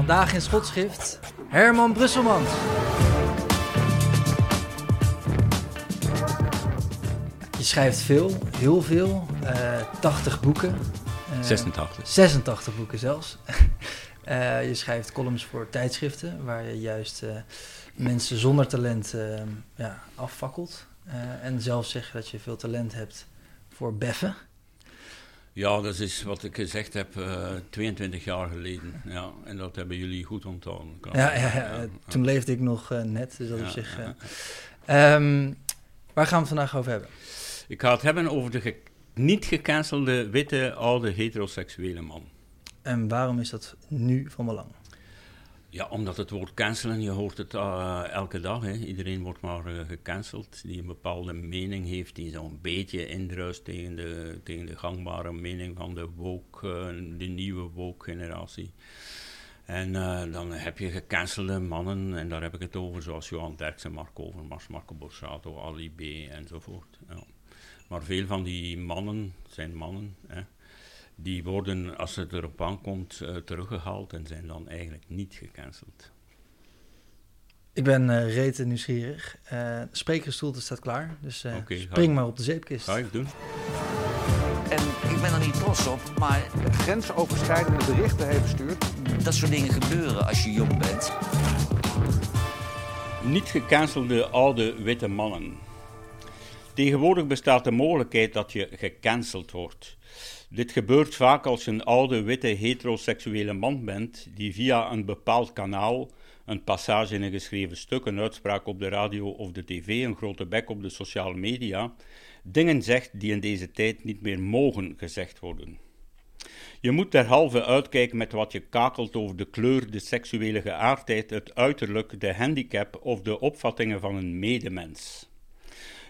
Vandaag in Schotschrift Herman Brusselmans. Je schrijft veel, heel veel. eh 80 boeken. Eh, 86. 86 boeken zelfs. Eh, je schrijft columns voor tijdschriften, waar je juist mensen zonder talent ja, affakkelt. Eh, en zelf zeg je dat je veel talent hebt voor beffen. Ja, dat is wat ik gezegd heb eh, 22 jaar geleden. Ja, en dat hebben jullie goed onthouden. Ja, ja, ja, toen leefde ik nog eh, net, dus dat op zich... eh. Ehm, waar gaan we het vandaag over hebben? Ik ga het hebben over de ge- niet gecancelde, witte, oude, heteroseksuele man. En waarom is dat nu van belang? Ja, omdat het woord cancelen, je hoort het eh, elke dag. Hè. Iedereen wordt maar eh, gecanceld die een bepaalde mening heeft, die zo'n beetje indruist tegen de, tegen de gangbare mening van de woke, eh, de nieuwe woke-generatie. En dan heb je gecancelde mannen, en daar heb ik het over, zoals Johan Derksen, Marco Overmars, Marco Borsato, Ali B. enzovoort. Ja. Maar veel van die mannen zijn mannen, hè, die worden, als het erop aankomt, eh, teruggehaald en zijn dan eigenlijk niet gecanceld. Ik ben eh rete nieuwsgierig. Eh de sprekersstoelte staat klaar, dus eh, ga spring ik- maar op de zeepkist. Ga ik doen? En ik ben er niet trots op, maar grensoverschrijdende berichten heeft verstuurd. dat soort dingen gebeuren als je jong bent. Niet gecancelde oude witte mannen. Tegenwoordig bestaat de mogelijkheid dat je gecanceld wordt. Dit gebeurt vaak als je een oude witte heteroseksuele man bent die via een bepaald kanaal, een passage in een geschreven stuk, een uitspraak op de radio of de tv, een grote bek op de sociale media, dingen zegt die in deze tijd niet meer mogen gezegd worden. Je moet derhalve uitkijken met wat je kakelt over de kleur, de seksuele geaardheid, het uiterlijk, de handicap of de opvattingen van een medemens.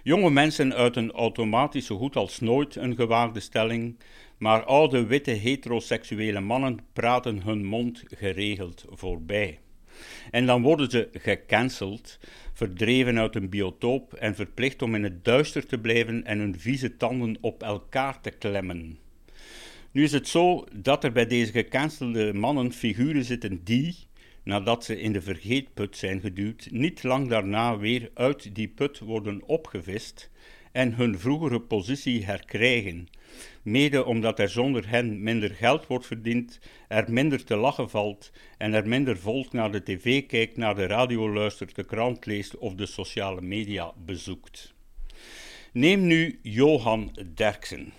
Jonge mensen uiten automatisch zo goed als nooit een gewaagde stelling, maar oude witte heteroseksuele mannen praten hun mond geregeld voorbij. En dan worden ze gecanceld, verdreven uit een biotoop en verplicht om in het duister te blijven en hun vieze tanden op elkaar te klemmen. Nu is het zo dat er bij deze gecancelde mannen figuren zitten die, nadat ze in de vergeetput zijn geduwd, niet lang daarna weer uit die put worden opgevist en hun vroegere positie herkrijgen. Mede omdat er zonder hen minder geld wordt verdiend, er minder te lachen valt en er minder volk naar de tv kijkt, naar de radio luistert, de krant leest of de sociale media bezoekt. Neem nu Johan Derksen.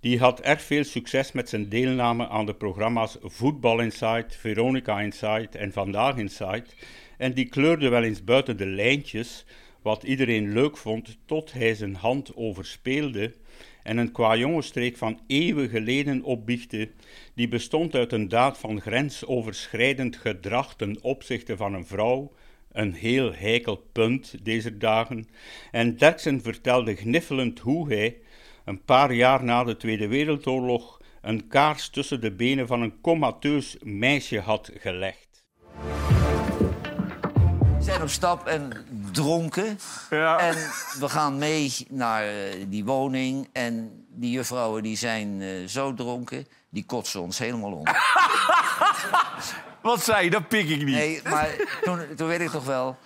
Die had erg veel succes met zijn deelname aan de programma's Voetbal Insight, Veronica Insight en Vandaag Insight. En die kleurde wel eens buiten de lijntjes, wat iedereen leuk vond, tot hij zijn hand overspeelde en een kwajongenstreek van eeuwen geleden opbiechte, die bestond uit een daad van grensoverschrijdend gedrag ten opzichte van een vrouw, een heel heikel punt deze dagen, en Derksen vertelde gniffelend hoe hij, een paar jaar na de Tweede Wereldoorlog, een kaars tussen de benen van een comateus meisje had gelegd. We zijn op stap en dronken. En we gaan mee naar eh, die woning. En die juffrouwen die zijn eh, zo dronken, die kotsen ons helemaal om. Wat zei je? Dat pik ik niet. Nee, maar toen, toen weet ik toch wel...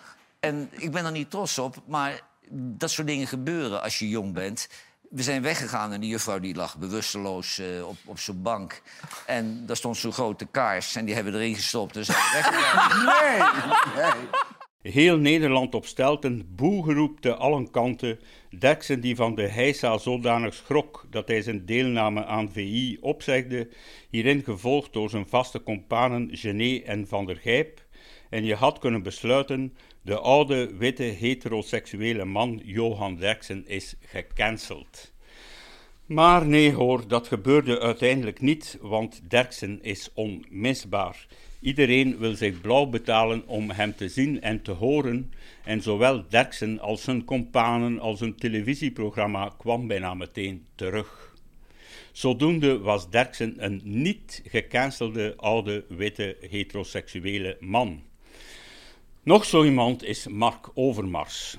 En ik ben er niet trots op, maar dat soort dingen gebeuren als je jong bent. We zijn weggegaan en die juffrouw die lag bewusteloos uh, op, op zijn bank. En daar stond zo'n grote kaars en die hebben we erin gestopt en zijn weggegaan. nee, nee. Heel Nederland op stelten, boegeroep te allen kanten. Derksen die van de heisa zodanig schrok dat hij zijn deelname aan VI opzegde, hierin gevolgd door zijn vaste companen Genet en Van der Gijp. En je had kunnen besluiten, de oude, witte, heteroseksuele man Johan Derksen is gecanceld. Maar nee hoor, dat gebeurde uiteindelijk niet, want Derksen is onmisbaar. Iedereen wil zich blauw betalen om hem te zien en te horen, en zowel Derksen als zijn companen als een televisieprogramma kwam bijna meteen terug. Zodoende was Derksen een niet gecancelde oude witte heteroseksuele man. Nog zo iemand is Mark Overmars.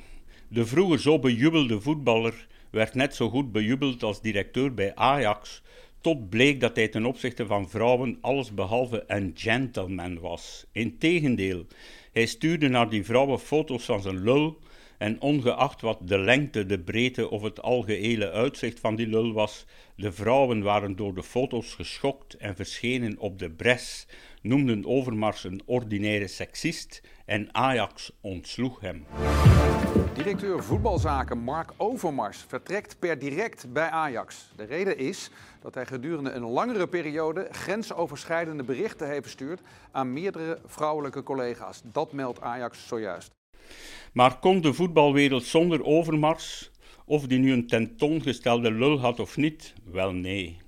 De vroeger zo bejubelde voetballer werd net zo goed bejubeld als directeur bij Ajax, tot bleek dat hij ten opzichte van vrouwen allesbehalve een gentleman was. Integendeel, hij stuurde naar die vrouwen foto's van zijn lul en ongeacht wat de lengte, de breedte of het algehele uitzicht van die lul was, de vrouwen waren door de foto's geschokt en verschenen op de bres, noemden Overmars een ordinaire seksist en Ajax ontsloeg hem. Directeur voetbalzaken Mark Overmars vertrekt per direct bij Ajax. De reden is dat hij gedurende een langere periode grensoverschrijdende berichten heeft verstuurd aan meerdere vrouwelijke collega's. Dat meldt Ajax zojuist. Maar kon de voetbalwereld zonder Overmars? Of die nu een tentoongestelde lul had of niet? Wel nee.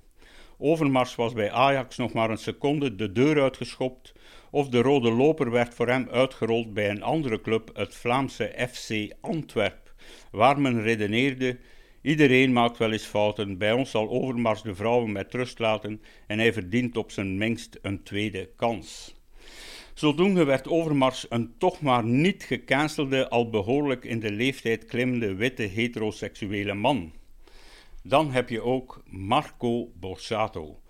Overmars was bij Ajax nog maar een seconde de deur uitgeschopt of de rode loper werd voor hem uitgerold bij een andere club, het Vlaamse FC Antwerp, waar men redeneerde: iedereen maakt wel eens fouten, bij ons zal Overmars de vrouwen met rust laten en hij verdient op zijn minst een tweede kans. Zodoende werd Overmars een toch maar niet gecancelde, al behoorlijk in de leeftijd klimmende witte heteroseksuele man. Dan heb je ook Marco Borsato.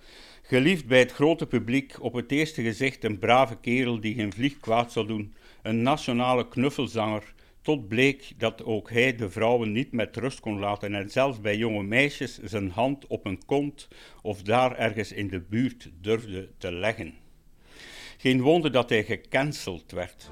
Geliefd bij het grote publiek, op het eerste gezicht een brave kerel die geen vlieg kwaad zal doen, een nationale knuffelzanger, tot bleek dat ook hij de vrouwen niet met rust kon laten en zelfs bij jonge meisjes zijn hand op een kont of daar ergens in de buurt durfde te leggen. Geen wonder dat hij gecanceld werd.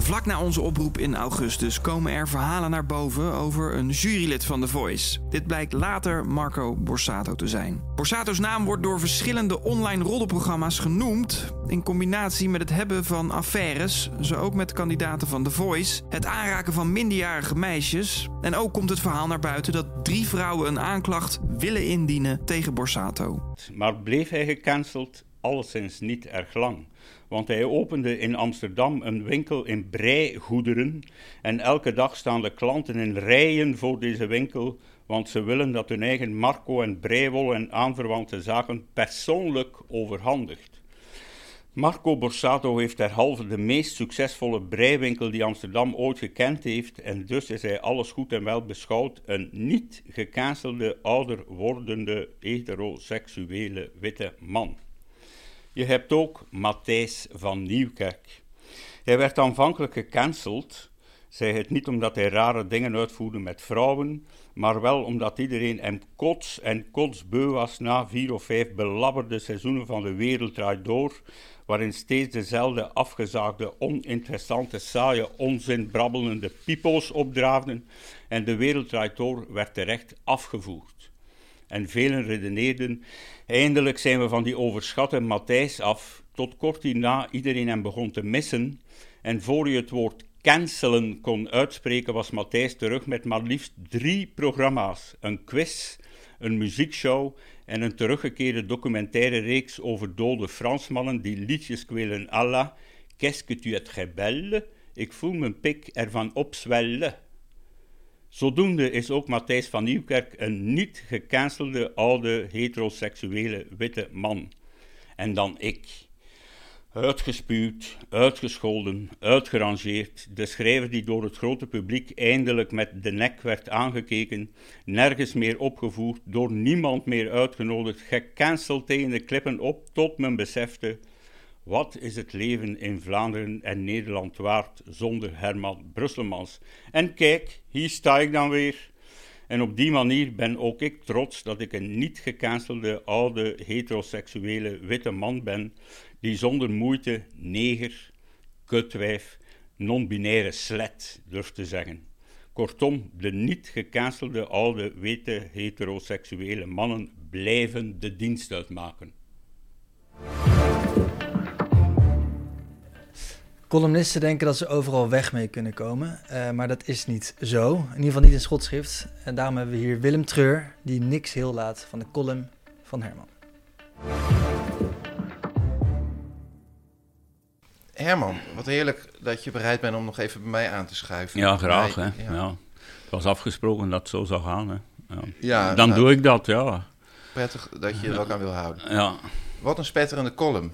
Vlak na onze oproep in augustus komen er verhalen naar boven over een jurylid van The Voice. Dit blijkt later Marco Borsato te zijn. Borsato's naam wordt door verschillende online roddelprogramma's genoemd. In combinatie met het hebben van affaires, zo ook met kandidaten van The Voice, het aanraken van minderjarige meisjes. En ook komt het verhaal naar buiten dat drie vrouwen een aanklacht willen indienen tegen Borsato. Maar bleef hij gecanceld? Alleszins niet erg lang want hij opende in Amsterdam een winkel in breigoederen en elke dag staan de klanten in rijen voor deze winkel, want ze willen dat hun eigen Marco en breiwol en aanverwante zaken persoonlijk overhandigt. Marco Borsato heeft derhalve de meest succesvolle breiwinkel die Amsterdam ooit gekend heeft en dus is hij alles goed en wel beschouwd een niet gecancelde, ouder wordende, heteroseksuele witte man. Je hebt ook Matthijs van Nieuwkerk. Hij werd aanvankelijk gecanceld, zij het niet omdat hij rare dingen uitvoerde met vrouwen, maar wel omdat iedereen hem kots en kotsbeu was na vier of vijf belabberde seizoenen van de wereld door, waarin steeds dezelfde afgezaagde, oninteressante, saaie, onzin brabbelende pipo's opdraafden en de wereld door werd terecht afgevoerd. En velen redeneerden Eindelijk zijn we van die overschatte Matthijs af, tot kort hierna iedereen hem begon te missen. En voor je het woord cancelen kon uitspreken, was Matthijs terug met maar liefst drie programma's: een quiz, een muziekshow en een teruggekeerde documentaire reeks over dode Fransmannen die liedjes kwelen la Qu'est-ce que tu es très belle? Ik voel mijn pik ervan opzwellen. Zodoende is ook Matthijs van Nieuwkerk een niet gecancelde oude heteroseksuele witte man. En dan ik. Uitgespuwd, uitgescholden, uitgerangeerd, de schrijver die door het grote publiek eindelijk met de nek werd aangekeken, nergens meer opgevoerd, door niemand meer uitgenodigd, gecanceld tegen de klippen op, tot men besefte: Wat is het leven in Vlaanderen en Nederland waard zonder Herman Brusselmans? En kijk, hier sta ik dan weer. En op die manier ben ook ik trots dat ik een niet gecancelde oude heteroseksuele witte man ben die zonder moeite neger, kutwijf, non-binaire slet durft te zeggen. Kortom, de niet gecancelde oude witte heteroseksuele mannen blijven de dienst uitmaken. Columnisten denken dat ze overal weg mee kunnen komen, uh, maar dat is niet zo. In ieder geval niet in schotschrift. En daarom hebben we hier Willem Treur, die niks heel laat van de column van Herman. Herman, wat heerlijk dat je bereid bent om nog even bij mij aan te schuiven. Ja, graag. hè? Ja. Het was afgesproken dat het zo zou gaan. Hè? Ja. ja Dan nou, doe ik dat, ja. Prettig dat je er ook aan wil houden. Ja. Wat een spetterende column.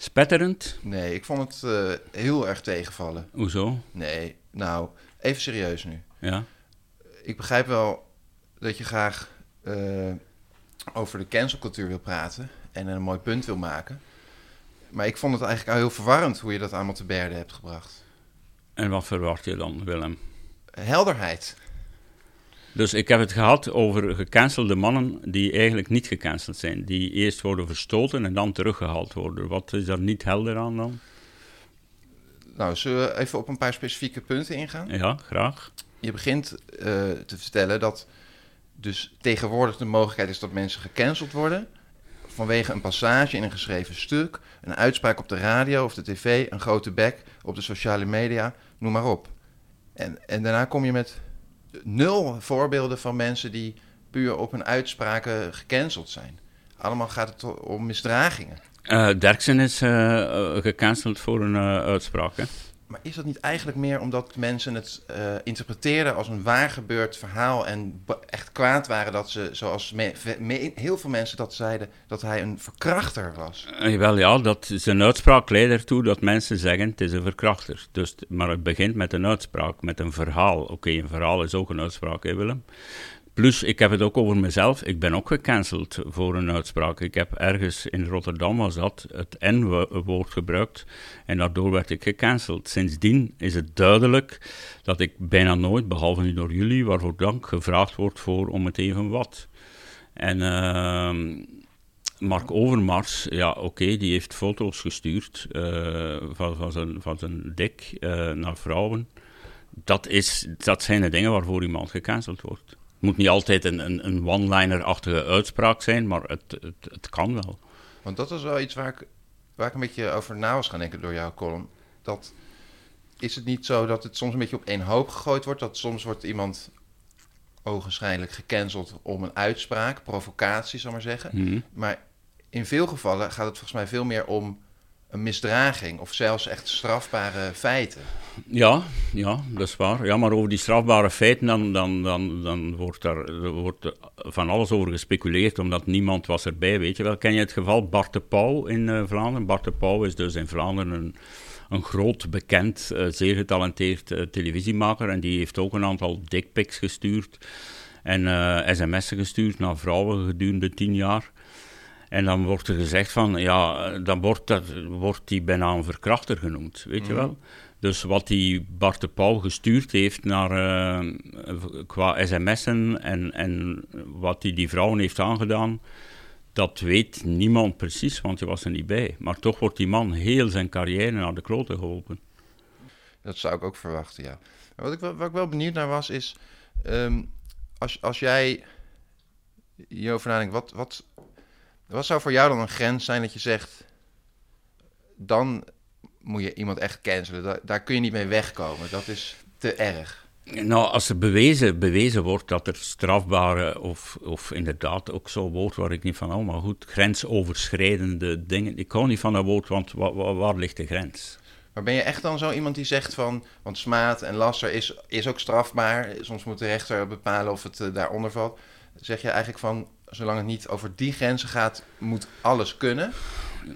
Spetterend? Nee, ik vond het uh, heel erg tegenvallen. Hoezo? Nee, nou, even serieus nu. Ja. Ik begrijp wel dat je graag uh, over de cancelcultuur wil praten en een mooi punt wil maken. Maar ik vond het eigenlijk al heel verwarrend hoe je dat allemaal te berde hebt gebracht. En wat verwacht je dan, Willem? Helderheid. Dus ik heb het gehad over gecancelde mannen die eigenlijk niet gecanceld zijn. Die eerst worden verstoten en dan teruggehaald worden. Wat is daar niet helder aan dan? Nou, zullen we even op een paar specifieke punten ingaan? Ja, graag. Je begint uh, te vertellen dat dus tegenwoordig de mogelijkheid is dat mensen gecanceld worden vanwege een passage in een geschreven stuk, een uitspraak op de radio of de tv, een grote bek op de sociale media, noem maar op. En, en daarna kom je met nul voorbeelden van mensen die puur op hun uitspraken gecanceld zijn. Allemaal gaat het om misdragingen. Uh, Derksen is uh, gecanceld voor een uitspraak. Hè? Maar is dat niet eigenlijk meer omdat mensen het uh, interpreteren als een waar gebeurd verhaal en echt kwaad waren dat ze, zoals heel veel mensen dat zeiden, dat hij een verkrachter was? Uh, wel ja, dat zijn uitspraak leidt ertoe dat mensen zeggen het is een verkrachter. Dus, maar het begint met een uitspraak, met een verhaal. Oké, een verhaal is ook een uitspraak, hè Willem? Plus, ik heb het ook over mezelf. Ik ben ook gecanceld voor een uitspraak. Ik heb ergens in Rotterdam was dat het N-woord gebruikt en daardoor werd ik gecanceld. Sindsdien is het duidelijk dat ik bijna nooit, behalve nu door jullie, waarvoor dank, gevraagd wordt voor om het even wat. En uh, Mark Overmars, ja oké, die heeft foto's gestuurd uh, van, van, zijn, van zijn dik uh, naar vrouwen. Dat, is, dat zijn de dingen waarvoor iemand gecanceld wordt. Het moet niet altijd een, een, een one-liner-achtige uitspraak zijn, maar het, het, het, kan wel. Want dat is wel iets waar ik, waar ik een beetje over na was gaan denken door jouw column. Dat, is het niet zo dat het soms een beetje op één hoop gegooid wordt? Dat soms wordt iemand ogenschijnlijk gecanceld om een uitspraak, provocatie, zal maar zeggen. Mhm. Maar in veel gevallen gaat het volgens mij veel meer om een misdraging of zelfs echt strafbare feiten. Ja, ja, dat is waar. Ja, maar over die strafbare feiten, dan, dan, dan, dan wordt er wordt van alles over gespeculeerd, omdat niemand was erbij. Weet je wel, ken je het geval Bart de Pauw in uh, Vlaanderen? Bart de Pauw is dus in Vlaanderen een, een groot, bekend, uh, zeer getalenteerd uh, televisiemaker. En die heeft ook een aantal dickpics gestuurd en sms'en gestuurd naar vrouwen gedurende tien jaar. En dan wordt er gezegd van, ja, dan wordt, dat, wordt die bijna een verkrachter genoemd, weet je mhm. wel. Dus wat die Bart de Pauw gestuurd heeft naar, uh, qua sms'en en, en wat hij die, die vrouwen heeft aangedaan, dat weet niemand precies, want je was er niet bij. Maar toch wordt die man heel zijn carrière naar de kloten geholpen. Dat zou ik ook verwachten, ja. Wat ik, wat ik wel benieuwd naar was, is... Um, als, als jij hierover nadenkt, wat, wat, wat zou voor jou dan een grens zijn dat je zegt... dan moet je iemand echt cancelen. Daar, daar kun je niet mee wegkomen. Dat is te erg. Nou, als er bewezen, bewezen wordt dat er strafbare, of, of inderdaad ook zo'n woord waar ik niet van hou, maar goed, grensoverschrijdende dingen. Ik hou niet van dat woord, want waar, waar, ligt de grens? Maar ben je echt dan zo iemand die zegt van, want smaad en laster is, is ook strafbaar, soms moet de rechter bepalen of het uh, daaronder valt. Zeg je eigenlijk van, zolang het niet over die grenzen gaat, moet alles kunnen?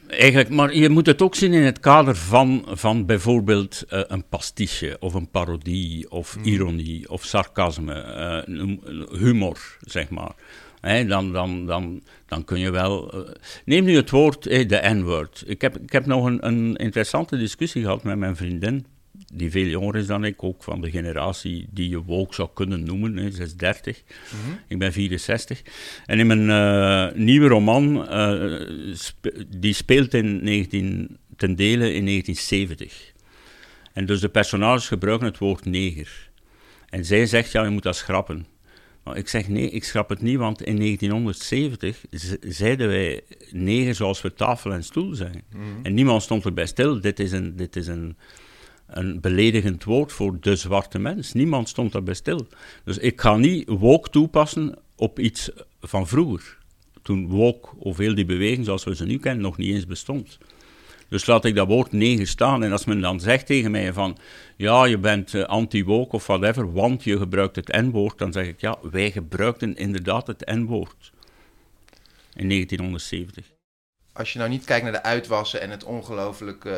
eigenlijk, maar je moet het ook zien in het kader van, van bijvoorbeeld uh, een pastiche of een parodie of mm. ironie of sarcasme, uh, humor, zeg maar. Hey, dan, dan, dan, dan kun je wel. Uh, neem nu het woord, hey, de N-word. Ik heb, ik heb nog een, een interessante discussie gehad met mijn vriendin die veel jonger is dan ik, ook van de generatie die je woke zou kunnen noemen, hè, 36. Mm Ik ben 64. En in mijn uh, nieuwe roman, uh, spe die speelt in 19, ten dele in 1970. En dus de personages gebruiken het woord neger. En zij zegt, ja, je moet dat schrappen. Maar ik zeg, nee, ik schrap het niet, want in 1970 zeiden wij neger zoals we tafel en stoel zijn. Mm -hmm. En niemand stond erbij stil. Dit is een... Dit is een een beledigend woord voor de zwarte mens. Niemand stond daarbij stil. Dus ik ga niet woke toepassen op iets van vroeger. Toen woke, of heel die beweging zoals we ze nu kennen, nog niet eens bestond. Dus laat ik dat woord negen staan. En als men dan zegt tegen mij van, ja, je bent uh, anti-woke of whatever, want je gebruikt het N-woord, dan zeg ik, ja, wij gebruikten inderdaad het N-woord. In 1970 als je nou niet kijkt naar de uitwassen en het ongelooflijk uh,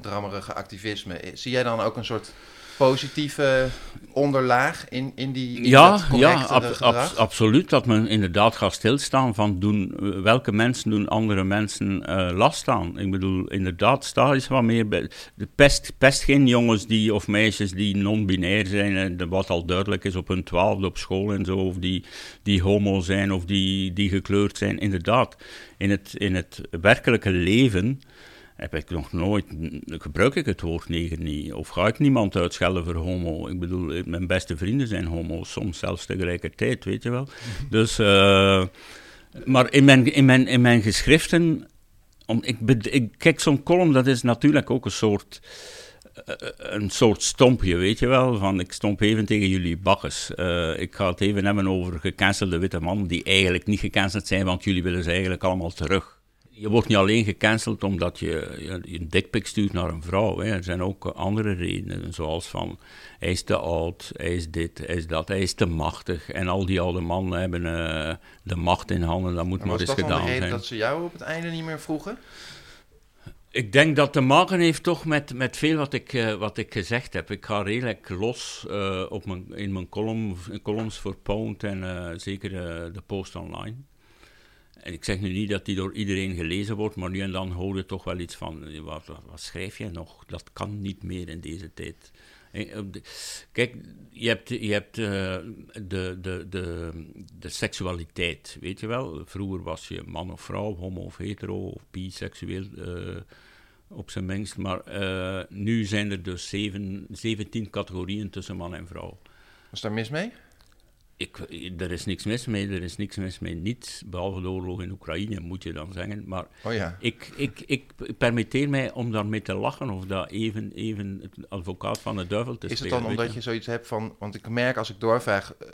drammerige activisme, zie jij dan ook een soort positieve onderlaag in, in die in ja, ja ab, ab, absoluut. Dat men inderdaad gaat stilstaan van doen, welke mensen doen andere mensen uh, last aan. Ik bedoel, inderdaad, sta eens wat meer bij. De pest, pest geen jongens die, of meisjes die non-binair zijn, uh, wat al duidelijk is op hun twaalfde op school en zo, of die, die homo zijn of die, die gekleurd zijn. Inderdaad, in het, in het werkelijke leven heb ik nog nooit, gebruik ik het woord neger niet. Of ga ik niemand uitschelden voor homo. Ik bedoel, mijn beste vrienden zijn homo, soms zelfs tegelijkertijd, weet je wel. Dus, uh, maar in mijn, in mijn, in mijn geschriften, om, ik, ik, kijk, zo'n column, dat is natuurlijk ook een soort uh, een soort stompje, weet je wel. Van ik stomp even tegen jullie bakkes. Uh, ik ga het even hebben over gecancelde witte mannen die eigenlijk niet gecanceld zijn, want jullie willen ze eigenlijk allemaal terug je wordt niet alleen gecanceld omdat je, je een dikpik stuurt naar een vrouw. Hè. Er zijn ook andere redenen, zoals van hij is te oud, hij is dit, hij is dat, hij is te machtig. En al die oude mannen hebben uh, de macht in handen, dat moet maar, maar eens gedaan zijn. Was dat de reden dat ze jou op het einde niet meer vroegen? Ik denk dat te maken heeft toch met, met veel wat ik, uh, wat ik gezegd heb. Ik ga redelijk los uh, op mijn, in mijn column, columns voor Pound en zeker de Post Online. En ik zeg nu niet dat die door iedereen gelezen wordt, maar nu en dan hoor je toch wel iets van, wat, wat, schrijf je nog? Dat kan niet meer in deze tijd. Kijk, je hebt, je hebt de, de, de, de seksualiteit, weet je wel. Vroeger was je man of vrouw, homo of hetero of biseksueel op zijn minst. Maar nu zijn er dus zeven, 17 categorieën tussen man en vrouw. Was daar mis mee? Ik, er is niks mis mee, er is niks mis mee, niets, behalve de oorlog in Oekraïne, moet je dan zeggen. Maar oh ja. ik, ik, ik permitteer mij om daarmee te lachen of dat even, even het advocaat van de duivel te is spelen. Is het dan omdat je zoiets hebt van, want ik merk als ik doorvraag uh,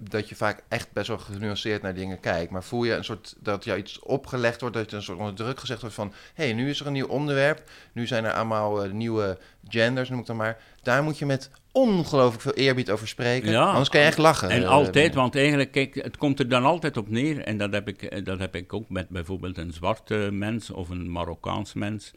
dat je vaak echt best wel genuanceerd naar dingen kijkt, maar voel je een soort, dat je iets opgelegd wordt, dat je een soort onder druk gezegd wordt van, hé, hey, nu is er een nieuw onderwerp, nu zijn er allemaal uh, nieuwe genders, noem ik dan maar. Daar moet je met ongelooflijk veel eerbied over spreken. Ja, Anders kan je echt lachen. En uh, altijd, want eigenlijk, kijk, het komt er dan altijd op neer. En dat heb ik, eh, dat heb ik ook met bijvoorbeeld een zwarte mens of een Marokkaans mens.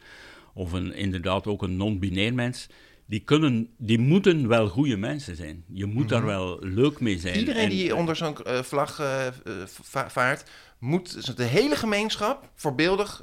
Of een, inderdaad ook een non-binair mens. Die, kunnen, die moeten wel goede mensen zijn. Je moet mm -hmm. daar wel leuk mee zijn. Iedereen en, die onder zo'n uh, vlag uh, va vaart, moet de hele gemeenschap voorbeeldig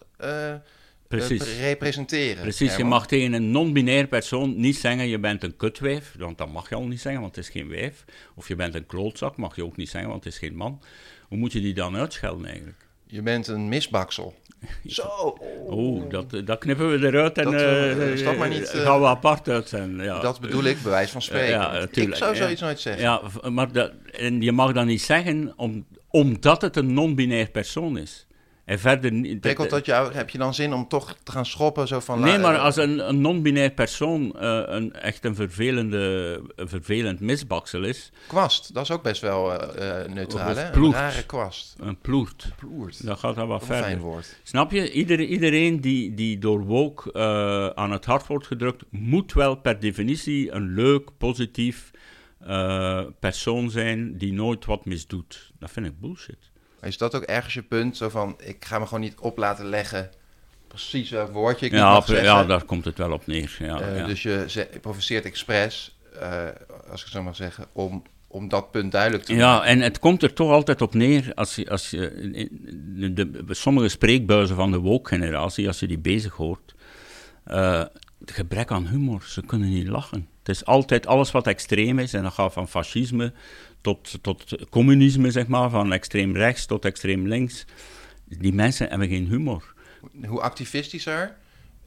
Precies. representeren. Precies, je mag tegen een non-binair persoon niet zeggen je bent een kutwijf, want dat mag je al niet zeggen, want het is geen wijf. Of je bent een klootzak, mag je ook niet zeggen, want het is geen man. Hoe moet je die dan uitschelden eigenlijk? Je bent een misbaksel. Zo. Oeh, dat, dat knippen we eruit en dat, uh, uh, maar niet, uh, gaan we apart uit zijn. Ja. Dat bedoel ik, bewijs van spreken. Ja, natuurlijk. Ik zou zoiets nooit zeggen. Ja, maar dat, en je mag dat niet zeggen om, omdat het een non-binair persoon is. En verder... Prikkelt dat jou, heb je dan zin om toch te gaan schoppen? Zo van, nee, maar als een, een non-binair persoon uh, een, echt een, vervelende, een vervelend misbaksel is... Kwast, dat is ook best wel uh, neutraal, hè? Ploert. Een rare kwast. Een ploert. Een ploert. Dat gaat dan wat verder. fijn woord. Snap je? Ieder, iedereen die, die door woke uh, aan het hart wordt gedrukt, moet wel per definitie een leuk, positief persoon zijn die nooit wat misdoet. Dat vind ik bullshit. Maar is dat ook ergens je punt? Zo van, ik ga me gewoon niet op laten leggen precies welk woordje ik ja, ja, daar komt het wel op neer. Ja, Uh, ja. Dus je provoceert expres, uh, als ik zo mag zeggen, om, om dat punt duidelijk te Ja, maken. en het komt er toch altijd op neer, als je, als je de, de, de- sommige spreekbuizen van de woke-generatie, als je die bezig hoort, uh, het gebrek aan humor, ze kunnen niet lachen. Het is altijd alles wat extreem is, en dat gaat van fascisme tot, tot communisme, zeg maar, van extreem rechts tot extreem links. Die mensen hebben geen humor. Hoe activistischer,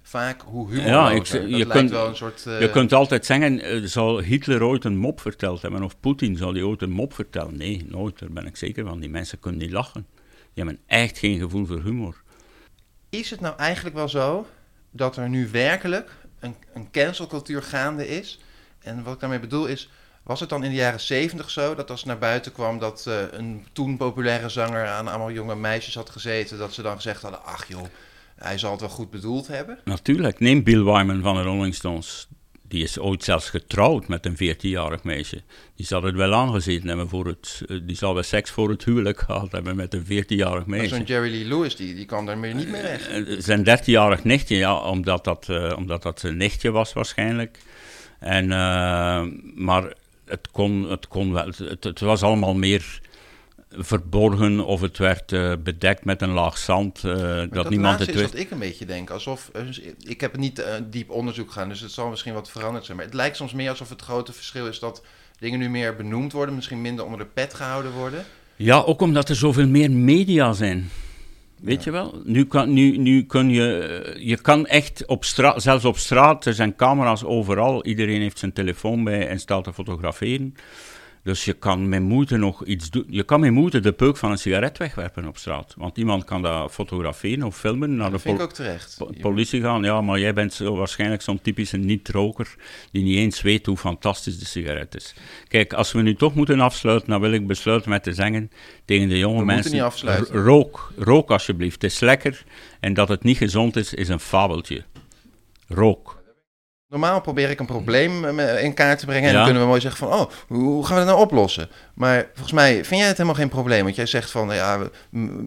vaak hoe humor. Ja, ik, je, kunt, wel een soort... uh, je kunt altijd zeggen, uh, zal Hitler ooit een mop verteld hebben, of Poetin zal die ooit een mop vertellen? Nee, nooit, daar ben ik zeker van. Die mensen kunnen niet lachen. Die hebben echt geen gevoel voor humor. Is het nou eigenlijk wel zo dat er nu werkelijk een, een cancelcultuur gaande is? En wat ik daarmee bedoel is, was het dan in de jaren zeventig zo dat als naar buiten kwam dat uh, een toen populaire zanger aan allemaal jonge meisjes had gezeten, dat ze dan gezegd hadden: ach joh, hij zal het wel goed bedoeld hebben? Natuurlijk. Neem Bill Wyman van de Rolling Stones. Die is ooit zelfs getrouwd met een 14-jarig meisje. Die zal het wel aangezeten hebben voor het. uh, Die zal wel seks voor het huwelijk gehad hebben met een 14-jarig meisje. Zo'n Jerry Lee Lewis, die, die kan daarmee niet meer weg. Uh, zijn 13-jarig nichtje, ja, omdat dat, uh, omdat dat zijn nichtje was waarschijnlijk. En, uh, maar het kon, het kon wel. Het, het, was allemaal meer verborgen of het werd uh, bedekt met een laag zand. Uh, dat, dat niemand het wist. is wat ik een beetje denk. Alsof, dus ik heb niet uh, diep onderzoek gedaan, dus het zal misschien wat veranderd zijn. Maar het lijkt soms meer alsof het grote verschil is dat dingen nu meer benoemd worden, misschien minder onder de pet gehouden worden. Ja, ook omdat er zoveel meer media zijn. Weet je wel? Nu kan, nu, nu kun je, je kan echt op straat, zelfs op straat, er zijn camera's overal. Iedereen heeft zijn telefoon bij en staat te fotograferen. Dus je kan met moeite nog iets doen. Je kan met moeite de peuk van een sigaret wegwerpen op straat. Want iemand kan dat fotograferen of filmen. Naar dat de vind ik ook terecht. Po politie gaan. Ja, maar jij bent zo, waarschijnlijk zo'n typische niet-roker die niet eens weet hoe fantastisch de sigaret is. Kijk, als we nu toch moeten afsluiten, dan wil ik besluiten met te zeggen tegen de jonge we mensen... niet afsluiten. Rook, rook alsjeblieft. Het is lekker. En dat het niet gezond is, is een fabeltje. Rook. Normaal probeer ik een probleem in kaart te brengen. En ja. dan kunnen we mooi zeggen van, oh, hoe gaan we dat nou oplossen? Maar volgens mij vind jij het helemaal geen probleem. Want jij zegt van, ja,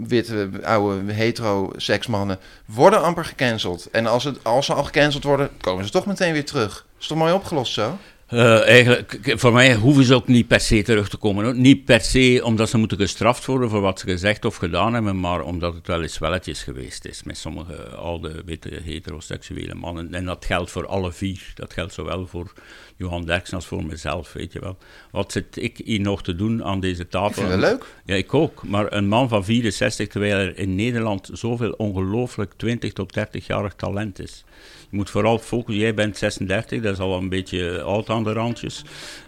witte, oude, hetero seksmannen worden amper gecanceld. En als, het, als ze al gecanceld worden, komen ze toch meteen weer terug. Is toch mooi opgelost zo? Uh, eigenlijk, voor mij hoeven ze ook niet per se terug te komen. Hoor. Niet per se omdat ze moeten gestraft worden voor wat ze gezegd of gedaan hebben, maar omdat het wel eens welletjes geweest is met sommige oude, witte, heteroseksuele mannen. En dat geldt voor alle vier. Dat geldt zowel voor Johan Derksen als voor mezelf, weet je wel. Wat zit ik hier nog te doen aan deze tafel? Ik vind het leuk. Ja, ik ook. Maar een man van 64, terwijl er in Nederland zoveel ongelooflijk 20 tot 30-jarig talent is. Je moet vooral focussen. Jij bent 36, dat is al een beetje oud aan de randjes.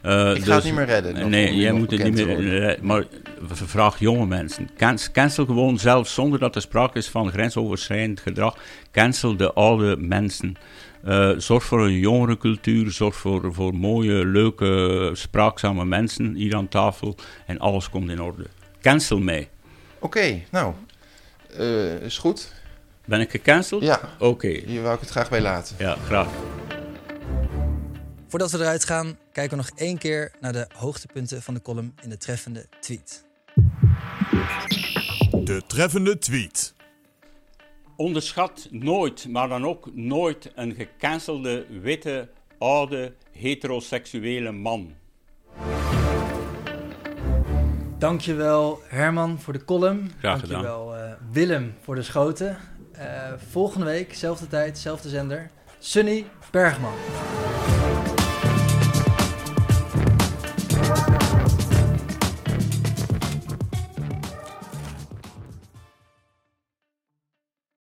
Uh, ik ga dus, het niet meer redden. Nee, jij moet het niet meer redden. Maar vraag jonge mensen. Cancel gewoon zelf, zonder dat er sprake is van grensoverschrijdend gedrag. Cancel de oude mensen. Uh, zorg voor een jongere cultuur. Zorg voor, voor mooie, leuke, spraakzame mensen hier aan tafel. En alles komt in orde. Cancel mij. Oké, okay, nou, uh, is goed. Ben ik gecanceld? Ja. Oké. Okay. Hier wou ik het graag bij laten. Ja, graag. Voordat we eruit gaan, kijken we nog één keer naar de hoogtepunten van de column in de treffende tweet. De treffende tweet. Onderschat nooit, maar dan ook nooit een gecancelde, witte, oude, heteroseksuele man. Dankjewel Herman voor de column. Graag Dankjewel uh, Willem voor de schoten. Eh, volgende week, zelfde tijd, zelfde zender. Sunny Bergman.